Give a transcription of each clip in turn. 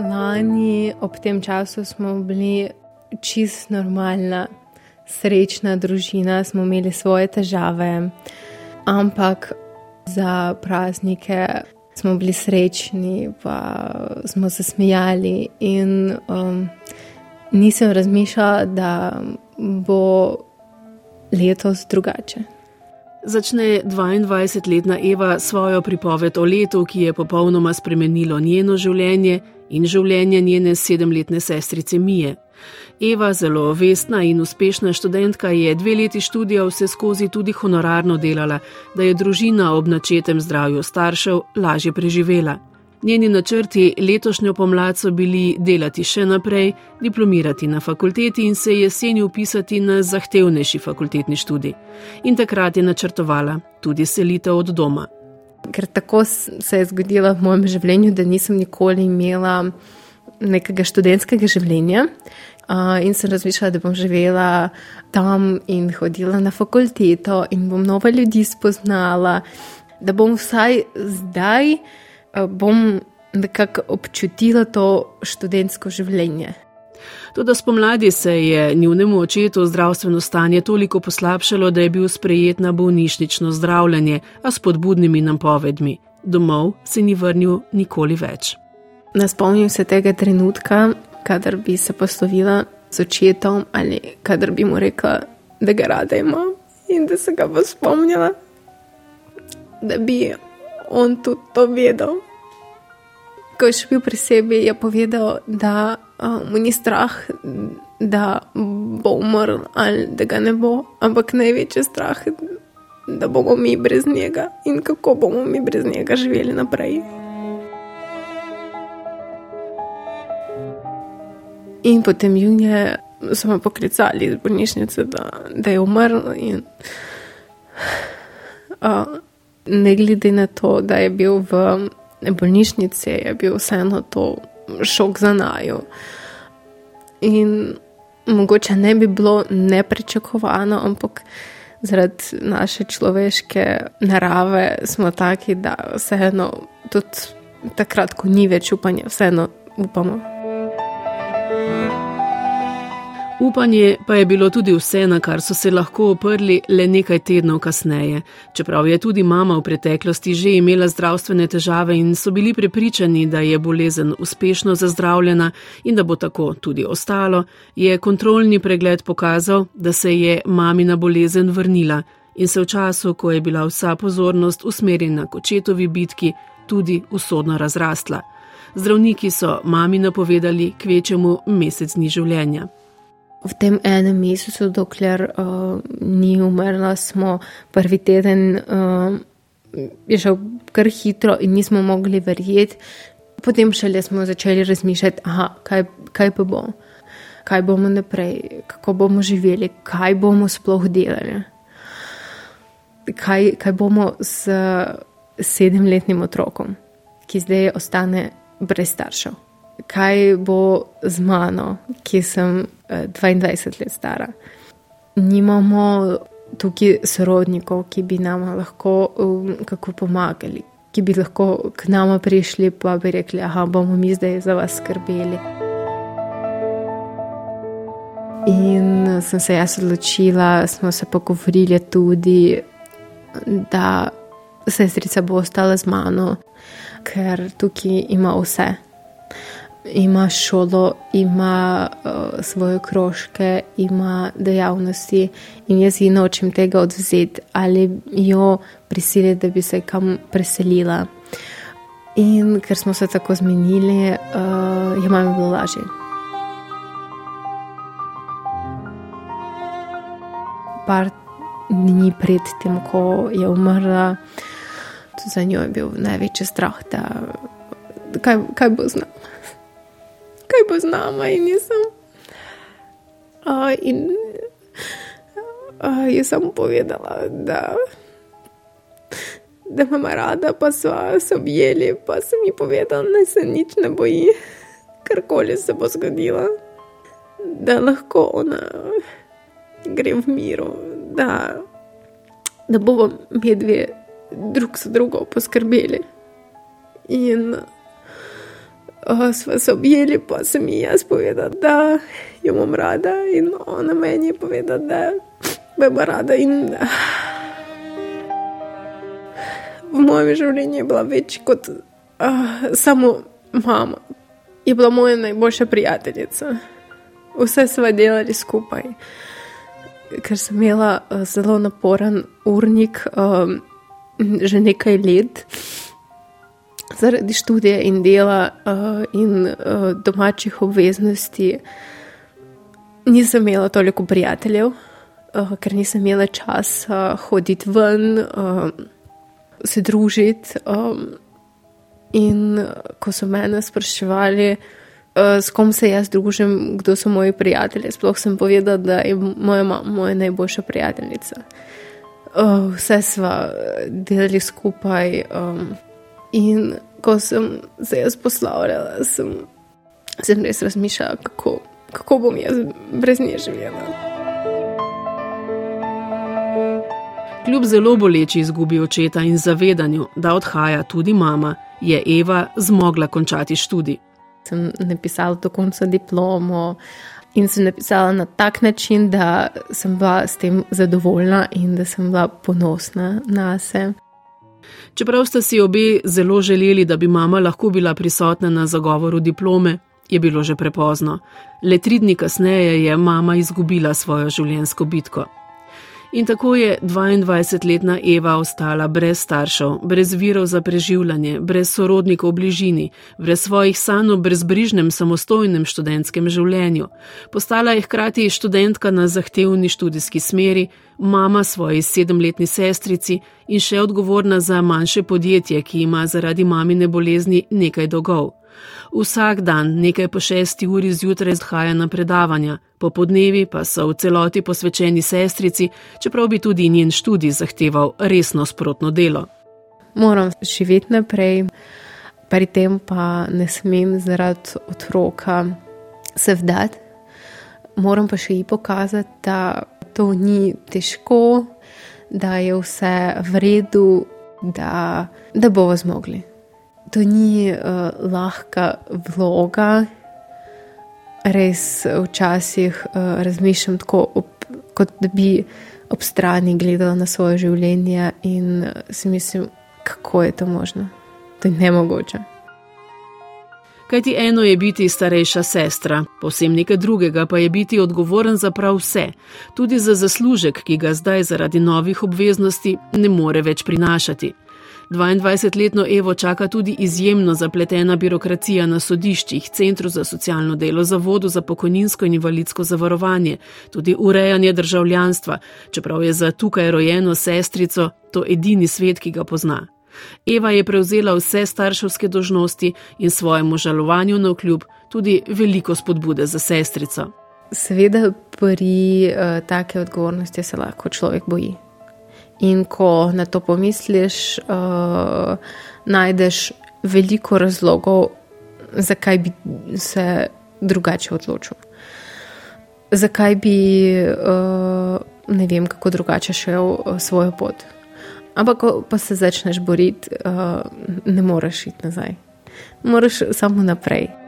Lani ob tem času smo bili čist normalna, srečna družina, smo imeli svoje težave, ampak za praznike smo bili srečni, pa smo se smejali in um, nisem razmišljala, da bo letos drugače. Začne 22-letna Eva svojo pripoved o letu, ki je popolnoma spremenilo njeno življenje in življenje njene sedemletne sestrice Mije. Eva, zelo vestna in uspešna študentka, je dve leti študija vse skozi tudi honorarno delala, da je družina ob načetem zdravju staršev lažje preživela. Njeni načrti letošnjo pomlad so bili delati še naprej, diplomirati na fakulteti in se jeseni upisati na zahtevnejši fakultetni študij. In takrat je načrtovala tudi selitev od doma. Ker tako se je zgodilo v mojem življenju, da nisem nikoli imela nekega študentskega življenja. Uh, in sem razmišljala, da bom živela tam in hodila na fakulteto in bom nove ljudi spoznala, da bom vsaj zdaj bom nekako občutila to študentsko življenje. Tudi spomladi se je njunemu očetu zdravstveno stanje toliko poslabšalo, da je bil sprejet na bolnišnično zdravljenje, a s podbudnimi napovedmi. Domov se ni vrnil nikoli več. Ne spomnim se tega trenutka, kadar bi se poslovila z očetom ali kadar bi mu rekla, da ga rada ima in da se ga bo spomnila, da bi on tudi to vedel. Ko je še bil pri sebi, je povedal, da mu ni strah, da bo umrl ali da ga ne bo, ampak največji strah je, da bomo mi brez njega in kako bomo mi brez njega živeli naprej. In potem junija so me poklicali iz bolnišnice, da, da je umrl. In, uh, ne glede na to, da je bil v bolnišnici, je bil vseeno to šok za najo. In mogoče ne bi bilo nepričakovano, ampak zaradi naše človeške narave smo taki, da vseeno tudi takrat, ko ni več upanja, vseeno upamo. Upanje pa je bilo tudi vse, na kar so se lahko oprli le nekaj tednov kasneje. Čeprav je tudi mama v preteklosti že imela zdravstvene težave in so bili prepričani, da je bolezen uspešno zazdravljena in da bo tako tudi ostalo, je kontrolni pregled pokazal, da se je mamina bolezen vrnila in se v času, ko je bila vsa pozornost usmerjena k očetovi bitki, tudi usodno razrastla. Zdravniki so mami napovedali kvečemu mesec dni življenja. V tem enem mesecu, dokler uh, ni umrla, smo prvi teden uh, je šel kar hitro in nismo mogli verjeti. Potem šele smo začeli razmišljati, aha, kaj, kaj pa bo, kaj bomo naprej, kako bomo živeli, kaj bomo sploh delali, kaj, kaj bomo s sedemletnim otrokom, ki zdaj ostane brez staršev. Kaj bo z mano, ki sem 22 eh, let stara? Nimamo tukaj sorodnikov, ki bi nam lahko um, kako pomagali, ki bi lahko k nama prišli pa bi rekli, da bomo mi zdaj za vas skrbeli. In sem se jaz odločila, smo se pogovorili tudi, da sestrica bo ostala z mano, ker tukaj ima vse. Ima šolo, ima uh, svoje krožke, ima dejavnosti, in jaz ji nočem tega odvzeti ali jo prisiliti, da bi se kam preselila. In ker smo se tako zmenili, uh, je mami bilo lažje. Par dni pred tem, ko je umrla, za njo je bil največji strah, da kaj, kaj bo z nami. Kaj bo z nami in jaz sem. Uh, in uh, jaz sem povedala, da, da me ima rada, pa so se objeli, pa sem ji povedala, da se nič ne boji, karkoli se bo zgodilo, da lahko ona gre v miru, da, da bomo medvedje drug za drugo poskrbeli. In uh, smo se objeli, pa sem ji jaz povedal, da jo imam rada, in ona meni je povedala, da me ima rada. In, uh, v mojem življenju je bila več kot uh, samo mama. Je bila moja najboljša prijateljica. Vse smo delali skupaj, ker sem imela uh, zelo naporen urnik um, že nekaj let zaradi študija in dela uh, in uh, domačih obveznosti, nisem imela toliko prijateljev, uh, ker nisem imela časa hoditi ven, uh, se družiti. Um, in ko so me spraševali, uh, s kom se jaz družim, kdo so moji prijatelji, sploh sem povedala, da je moja mama moja najboljša prijateljica. Uh, vse smo delali skupaj. Um, In ko sem se jaz poslavljala, sem, sem res razmišljala, kako, kako bom jaz brez nje živela. Kljub zelo boleči izgubi očeta in zavedanju, da odhaja tudi mama, je Eva zmogla končati študij. Sem napisala do konca diplomo in sem napisala na tak način, da sem bila s tem zadovoljna in da sem bila ponosna na sebe. Čeprav sta si obe zelo želeli, da bi mama lahko bila prisotna na zagovoru diplome, je bilo že prepozno. Le tri dni kasneje je mama izgubila svojo življenjsko bitko. In tako je 22-letna Eva ostala brez staršev, brez virov za preživljanje, brez sorodnikov v bližini, brez svojih sanj o brezbrižnem samostojnem študentskem življenju. Postala je hkrati študentka na zahtevni študijski smeri, mama svoji sedemletni sestrici in še odgovorna za manjše podjetje, ki ima zaradi mamine bolezni nekaj dolgov. Vsak dan nekaj po šesti uri zjutraj zhaja na predavanja, popodnevi pa so v celoti posvečeni sestrici, čeprav bi tudi njen študij zahteval resno sprotno delo. Moram živeti naprej, pri tem pa ne smem zaradi otroka se vdati. Moram pa še ji pokazati, da to ni težko, da je vse v redu, da, da bomo zmogli to ni uh, lahka vloga. Res včasih uh, razmišljam tako, ob, kot da bi ob strani gledala na svoje življenje in uh, si mislim, kako je to možno. To je nemogoče. Kajti eno je biti starejša sestra, posebno nekaj drugega pa je biti odgovoren za prav vse, tudi za zaslužek, ki ga zdaj zaradi novih obveznosti ne more več prinašati. 22-letno Evo čaka tudi izjemno zapletena birokracija na sodiščih, Centru za socialno delo, Zavodu za pokojninsko in invalidsko zavarovanje, tudi urejanje državljanstva, čeprav je za tukaj rojeno sestrico to edini svet, ki ga pozna. Eva je prevzela vse starševske dožnosti in svojemu žalovanju na vkljub tudi veliko spodbude za sestrico. Seveda, pri uh, take odgovornosti se lahko človek boji. In ko na to pomisliš, uh, najdeš veliko razlogov, zakaj bi se drugače odločil. Zakaj bi, uh, ne vem, kako drugače šel uh, svojo pot. Ampak, ko pa se začneš boriti, uh, ne moreš iti nazaj. Moraš samo naprej.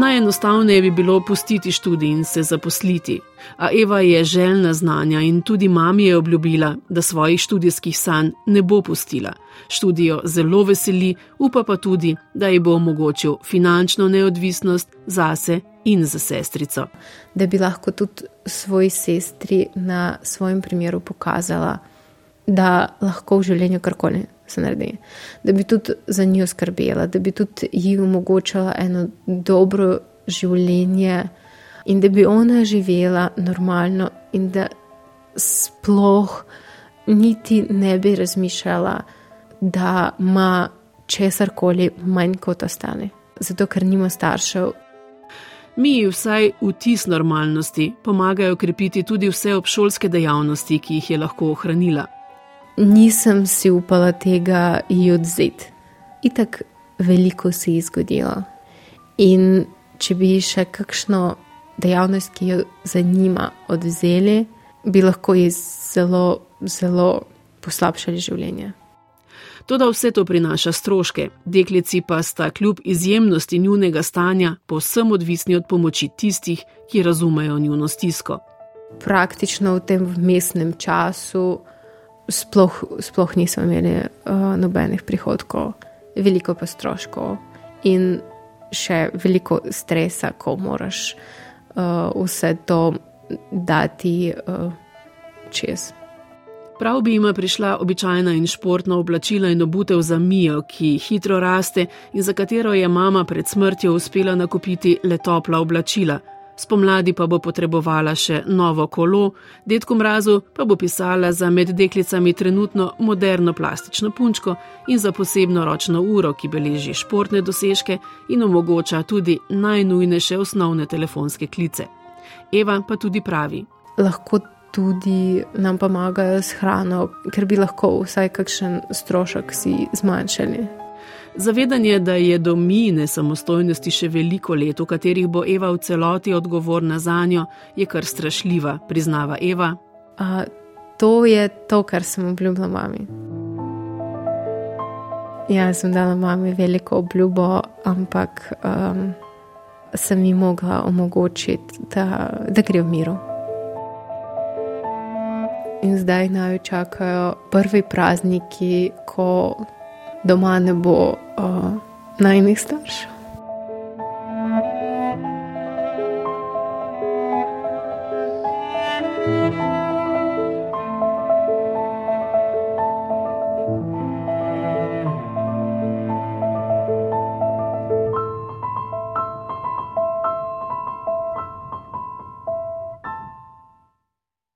Najenostavneje bi bilo opustiti študij in se zaposliti, a Eva je željna znanja in tudi mami je obljubila, da svojih študijskih sanj ne bo pustila. Študijo zelo veseli, upa pa tudi, da ji bo omogočil finančno neodvisnost zase in za sestrico. Da bi lahko tudi svoji sestri na svojem primeru pokazala, da lahko v življenju karkoli se naredi. Da bi tudi za njo skrbela, da bi tudi ji omogočala eno dobro življenje in da bi ona živela normalno in da sploh niti ne bi razmišljala, da ima česar koli manj kot ostane. Zato, ker nima staršev. Mi ji vsaj vtis normalnosti pomagajo krepiti tudi vse obšolske dejavnosti, ki jih je lahko ohranila nisem si upala tega ji odzeti. Itak veliko se je zgodilo. In če bi še kakšno dejavnost, ki jo zanima, odzeli, bi lahko ji zelo, zelo poslabšali življenje. Toda vse to prinaša stroške, deklici pa sta kljub izjemnosti njunega stanja povsem odvisni od pomoči tistih, ki razumejo njuno stisko. Praktično v tem mestnem času sploh, sploh nismo imeli uh, nobenih prihodkov, veliko pa stroškov in še veliko stresa, ko moraš uh, vse to dati uh, čez. Prav bi jima prišla običajna in športna oblačila in obutev za Mijo, ki hitro raste in za katero je mama pred smrtjo uspela nakupiti le topla oblačila. Spomladi pa bo potrebovala še novo kolo, detku mrazu pa bo pisala za med deklicami trenutno moderno plastično punčko in za posebno ročno uro, ki beleži športne dosežke in omogoča tudi najnujnejše osnovne telefonske klice. Eva pa tudi pravi: Lahko tudi nam pomagajo s hrano, ker bi lahko vsaj kakšen strošek si zmanjšali. Zavedanje, da je do mine samostojnosti še veliko let, v katerih bo Eva v celoti odgovorna za njo, je kar strašljiva, priznava Eva. A, to je to, kar sem obljubila mami. Jaz sem dala mami veliko obljubo, ampak um, sem ji mogla omogočiti, da, da gre v miru. In zdaj naj čakajo prvi prazniki, ko doma ne bo uh, najnih staršev.